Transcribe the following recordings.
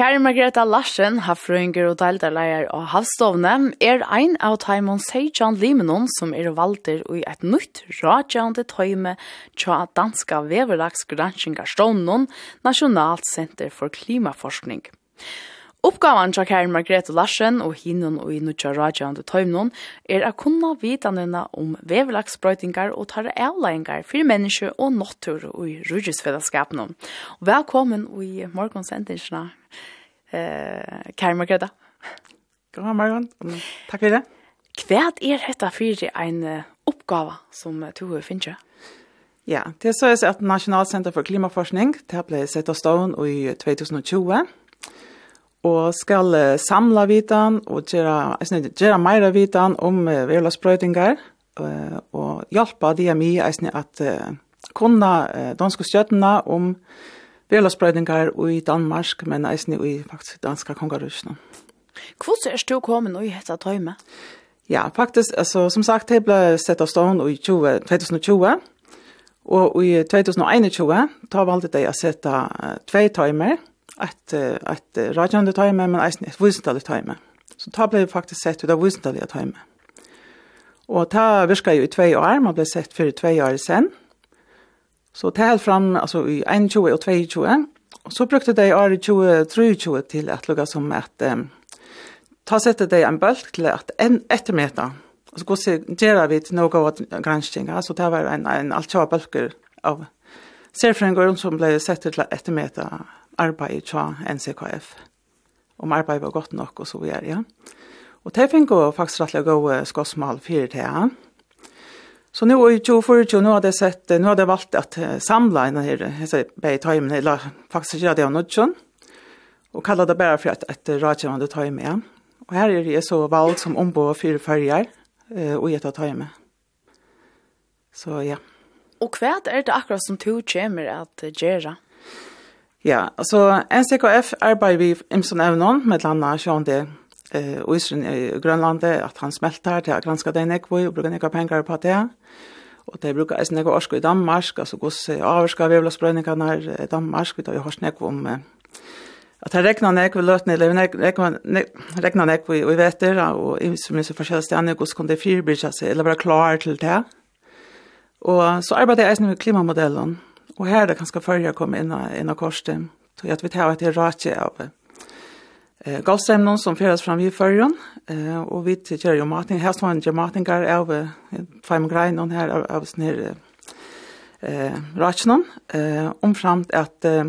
Kære Margareta Larsen, hafrøynger og deildarleier og havstovne, er ein av Taimon Seijan Limenon som er valder i et nytt radjande tøyme tja danska veverlagsgranskingarstånden Nasjonalt Senter for Klimaforskning. Oppgavan til Karin Margrethe Larsen og hinnen og i nutja radjavande tøymnon er a kunna vitanina om veverlagsbrøytingar og tar avlæringar for menneske og natur og i rujusfellesskapnum. Velkommen i morgonsendingsna, eh, Karin Margrethe. God morgen, takk for det. Hva er dette for en oppgave som du finner? Ja, det er så at Nasjonal Center for Klimaforskning, det ble sett av stående i 2020, og skal uh, samla vitan og gjera, eisne, gjera meira vitan om uh, virla sprøytingar uh, og hjelpa DMI eisne, at uh, kunna uh, danske stjøttena om virla sprøytingar i Danmark, men eisne i faktisk danska kongarusna. Hvordan er du kommet nå i dette tøyme? Ja, faktisk, altså, som sagt, det ble sett av stånd i 20, 2020, og i 2021 da valgte de å sette uh, tve tøymer, ett ett rajande tajme men eisen ett vusendaligt tajme. Så ta blev faktiskt sett ut av vusendaligt tajme. Och ta viskar ju i två år, man blev sett för två år sen. Så ta helt fram alltså i 21 och 22 och så brukte de år 23 till att lugga som att um, ta sätta dig en bulk till att en ett meter. Och så går se gera vi till några granskningar så det var en en allt bulker av serfringar som blev sett till ett meter arbeid fra NCKF. Om arbeidet var godt nok og så videre, ja. Og det finner jo faktisk rett rettelig gå skåsmål fire til ja. Så nå i 2024, nå har det sett, nå har det valgt at samla en här, jag säger, bäge tøymen, eller faktiskt göra det av nudgen. og kalla det bare for att et rådgjørende tøymen, ja. Og her er det så valgt som ombå fire følger, eh, och ett av tajme. Så ja. Og hva er det akkurat som to kommer att göra? Ja, altså NCKF arbeider vi imsen evnen, med landa sjån det eh, og i Grønlandet, at han smelter til å granske det nekvøy, og bruker nekvå penger på det. Og det bruker eisen nekvå orsko i Danmark, altså gos avvarska vevlasbrøyningene i Danmark, vi tar jo hørst nekvå om at det regner nekvå løtene, eller regner nekvå i vetter, og i som minst forskjellige stedene, gos kan det fyrbyrja seg, eller være klar til det. Og så arbeider jeg eisen med klimamodellen, Och här där før jeg kom inn en av korsten. Så att vi tar ett rake av eh golfsämnen som føres fram vid førjen, eh och vi tycker ju Martin här står en Martin går över fem greiner och här av snär eh Rachnon eh omframt at att eh,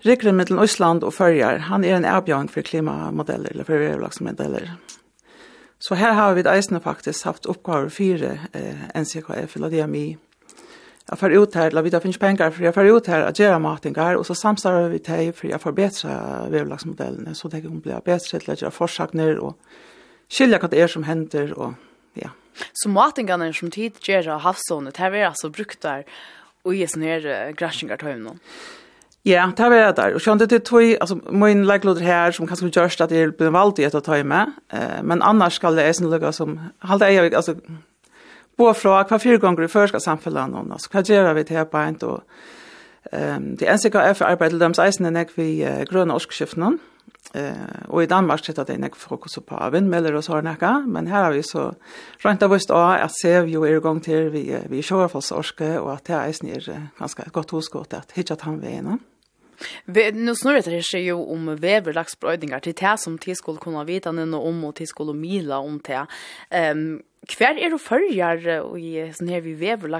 Rikren mellan Øsland och Førjar, han är en erbjörn för klimatmodeller eller for överlagsmodeller. Så här har vi det eisne faktiskt haft oppgaver fire eh, NCKF eller DMI jag får ut här, eller vi tar finns pengar för jag får ut här att göra matingar och så samstarvar vi till för jag förbättra vävlagsmodellen så det kan bli bättre till att göra försakner och skilja vad det är som händer och ja. Så matingarna som tid gör havsånet, här är alltså brukt där och i sån här grashingar tar. Ja, det var det där. Och kände det tog, alltså min lägglåder här som kanske görs att det blir valt i ett att ta med. Men annars ska det är lugga som, halda jag, alltså bo fra hva fire ganger i førska samfunnet noen, altså hva gjør vi til på en og Um, det NCKF arbeider dem eisen er nek vi uh, grønne årskskiftene, uh, og i Danmark sitter det nek fokus på vindmøller og sånne ikke, men her har vi så rent av vist av at se vi jo er i gang til vi, vi kjører for årske, og at det eisen er ganske godt huskått at hittet han ved innan. Nu snurrar det sig ju om väverlaxbrödingar till det som till skulle kunna veta nu om och till skulle mila om det. Ehm Hver er du følger i sånn her vi og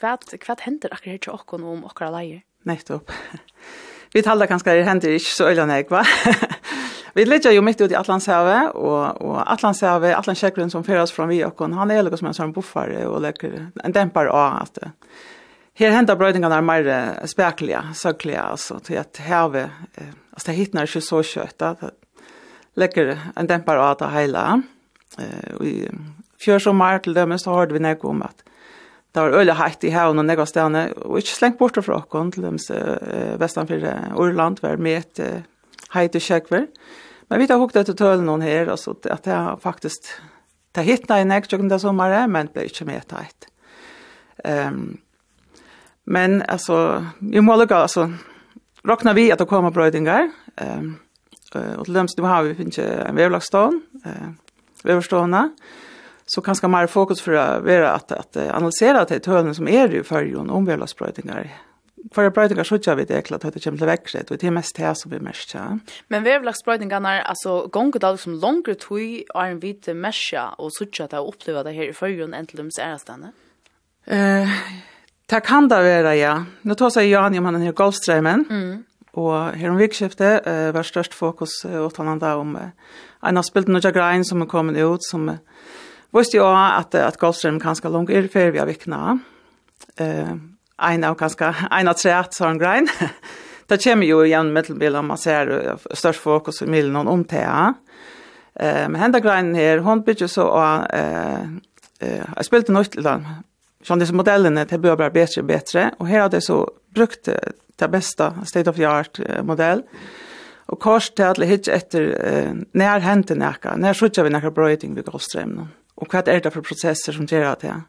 hva, hva hender akkurat her til åkken om akkurat leier? Nettopp. Vi taler kanskje det hender ikke så øyne jeg, va? vi ligger jo midt ute i Atlantshavet, og, og Atlantshavet, Atlantsjeklen som fører oss fra vi åkken, han er liksom en sånn buffare og leker, en dempar av at Her hentar brøydingarna er meir spekliga, søkliga, altså, til at heve, altså, det hittnar ikke så kjøtt, det legger en dempar av det heila. I fjørsommer til dømes, så hørte vi nek om at det var øyla heit i hevn og nek av stedene, og ikke slengt bort fra okkon til dem uh, vestanfyr Orland, var med et heit i kjekver. Men vi tar hukt etter tølen noen her, altså, at det faktisk, det hittnar i nek, tjøkken det sommeret, men det ble ikke med heit. Ehm Men alltså jag måste gå alltså räknar vi att det kommer brödingar. Ehm och till döms nu har vi finns en vävlagstån eh vävstona så kanske mer fokus för att vara att att analysera det hörnen som är ju för ju om vävlagsbrödingar. För brödingar så tjänar vi det klart att det kommer växa och det är mest här som vi mest ja. Men vävlagsbrödingarna är alltså gånger dag som långt tog är en vit mescha och så tjänar att uppleva det här i förrjun äntligen är det Eh Det kan det være, ja. Nå tar seg Jan om han er golfstreimen, mm. og her om vikskiftet uh, var størst fokus uh, åt han da om uh, en av spilt noen grein som er kommet ut, som uh, visste jo at, at golfstreimen kan skal langt før vi har vikna. Uh, en av kanskje, en av treet sa han grein. det kommer jo igjen middelbilen, man ser uh, størst fokus i middelen og om til han. Uh, men henne greinen her, hun bygger så å... Uh, uh, jeg spilte nødt til den, Så dessa modellerna det blir bara bättre och bättre och här har det så brukt det bästa state of the art modell. Och kors till att hitta efter eh, när händer näka, när skjuter vi näka bröting vid Golfströmmen. Och vad är det för processer som ger det?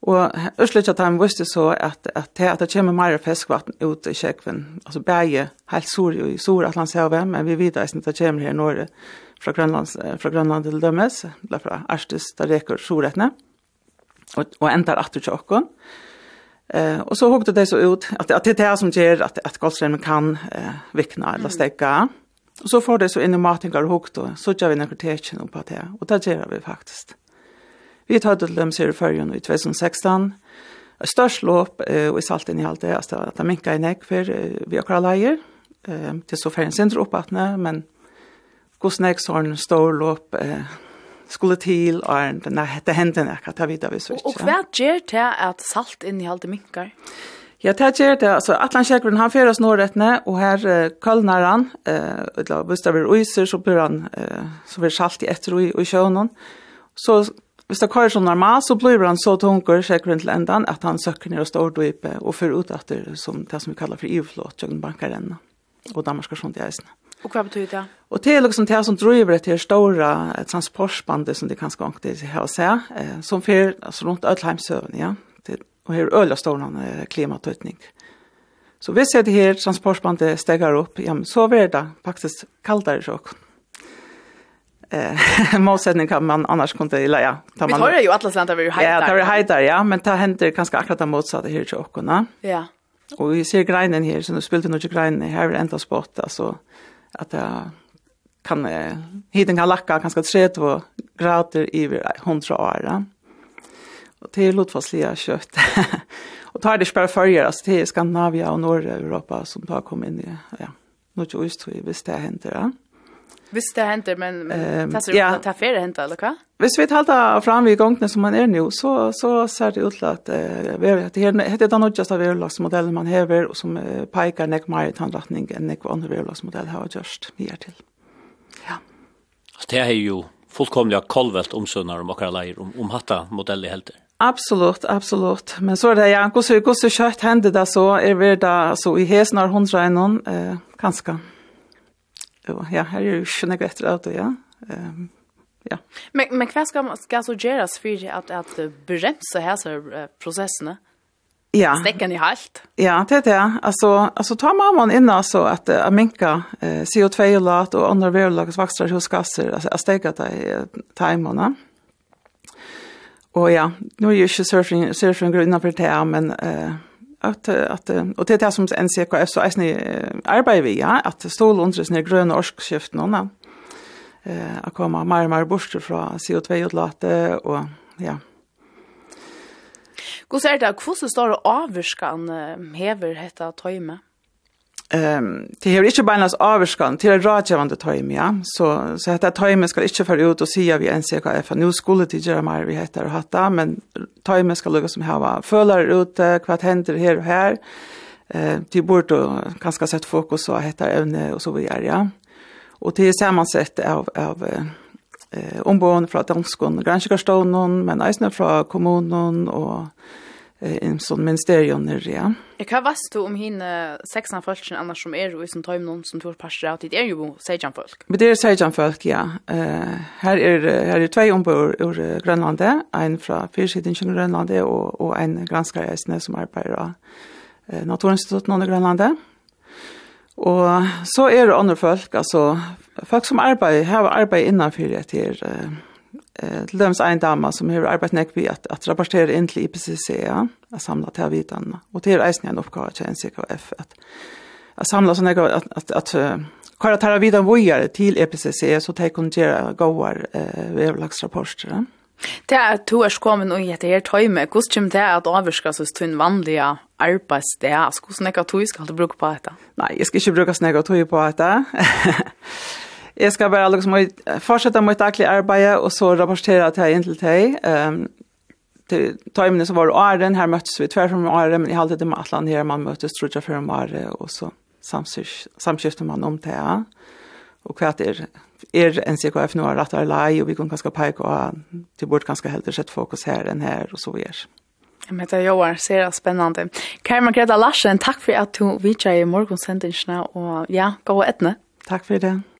Och ösligt att han visste så att att det att det kommer mer fiskvatten ut i Tjeckien. Alltså berge, helt sur i vem men vi vet att det kommer här norr från Grönland från Grönland till Dömes, därför Arktis där det går. Mm og, og endar at til okkon. Eh, og så hugde det så ut at, at det er det som gjør at, at golfstrømmen kan eh, vikna eller stekka. Og så får det så inn i matingar og og så gjør vi nekker tekjen på det, og det gjør vi faktisk. Vi tar det til dem ser i førjen i 2016, størst låp eh, og i salten i alt det, altså at det minket i nek for eh, vi akkurat leier, eh, til så ferien sindre oppatne, men hvordan nekk så en stor låp eh, skulle til, og nei, det hendte nekka, det vidar vi så ikke. Og hva gjør det at salt inneholder minkar? Ja, det gjør det. Altså, Atlan Kjekvren, han fyrer oss nordrettene, og her uh, kølner han, uh, hvis det blir uiser, så blir han, uh, så blir salt i etter og i sjøen. Så Hvis det kører som normalt, så blir han så tungur sikkert til endan at han søkker ned og står dype og fører ut etter som det som vi kallar for ivflåt, jøgn bankar. Og Danmark skal sånt i eisene. Och hva betyr det? Och det är liksom det som driver det här stora transportsbandet som det kan skånka till här och. Eh, som för altså, runt Ödlheimsövn, ja. Det, och här öliga stora eh, klimatøytning. Så vi ser det här transportsbandet steger upp, ja, så blir det faktisk kallare sjokk. eh målsättning kan man annars kunde eller ja tar man Vi tar ju alla där vi hajtar. Ja, det är hajtar ja, men det händer ganska akkurat det motsatta här till och Ja. Och vi ser greinen här så nu spelar det nog greinen här är ända sport alltså at det kan hiten kan lacka kanske 32 grader i 100 år. Og det er lotfastliga kjøtt. og tar det bara altså det er Skandinavia og norra Europa som tar kom inn i ja. noe tror jag visst det henter, Ja. Visst det händer men, men um, passar ja. ta färre händer eller vad? Visst vi håller fram i gången som man är nu så så ser det ut att eh, vi det heter det något just av överlagsmodellen man häver och som uh, peker nek mer i tannretning enn nek andre överlagsmodell har just mye till. Ja. Det är ju fullkomliga kolvelt omsønner om och alla lejer om om hatta modeller helt. Absolut, absolut. Men så er det ja, hvordan så hur så det så är vi där så i häsnar hundra någon eh ganska. Och ja, här är ju sjönne bättre att ja. Ehm um, ja. Men men hva skal, skal så gjøres for att at bremse här så processerna? Ja. Stäcken i halt. Ja, det er det. Alltså alltså tar man man in alltså att äh, minka eh, CO2 lat och andra vävlagsvaxter hos gasser alltså att stäcka det i timene. Och ja, nu är ju surfing surfing grunna på det men eh att att och det är det som NCKF så är ni arbetar vi ja att stål under såna gröna orskskiften och eh att komma mer och mer bort från CO2 utlåte och ja. Hur ser det ut? Hur det avskan hever detta tajme? Ehm det har inte bannats avskan till rådgivande tajm ja. Så så att det tajmen ska inte för ut och säga vi en cirka för nu skulle det göra mer vi heter och hatta men tajmen ska lugga som här var följer ut kvart händer här och här eh till bort och kanske sätta fokus så heter ävne och så vidare ja. Och till sammansätt av av eh ombon från danskon granskarston men även från kommunen och i sån ministerium nu ja. Jag kan vast du om hinne sexan folken annars som är i som tajm någon som tror passar att det är ju sejan folk. Men det är sejan folk ja. Eh uh, här är här är två ombord ur Grönland, en från Fyrsidin i Grönland och och en granskare som arbetar eh Naturinstitutet i Grönland. Och så är det andra folk alltså folk som arbetar har arbetat innanför det uh, eh till dems en dama som har arbetat näck vi att att rapportera in till IPCC ja att samla till vitan och till är isen en uppgåva till NCKF att att samla såna att att att köra till vitan vidare till IPCC så ta kunna goar eh vävlaxrapporter ja. Det er to er kommet og gjette her tøyme. Hvordan kommer det at avvirka så tunn vanlige arbeidsdag? Hvordan er det at du skal bruke på dette? Nei, jeg skal ikke bruke snakk og tøy på dette jeg skal bare liksom fortsette med daglig arbeid, og så rapportere til jeg inntil til deg. Um, til tøymene som var åren, her møttes vi tvær om åren, men i det med Atlan her, man møttes trodde jeg før om året, og så samskifter man om det, ja. Og hva er, er NCKF nå har rett og lei, og vi kan ganske peke, og til bort ganske helt sett fokus her enn her, og så videre. Jeg heter Joar, ser det spennende. Kari Margrethe Larsen, takk for at du vidtjer i morgensendingsene, og ja, gå og etne. Takk for det.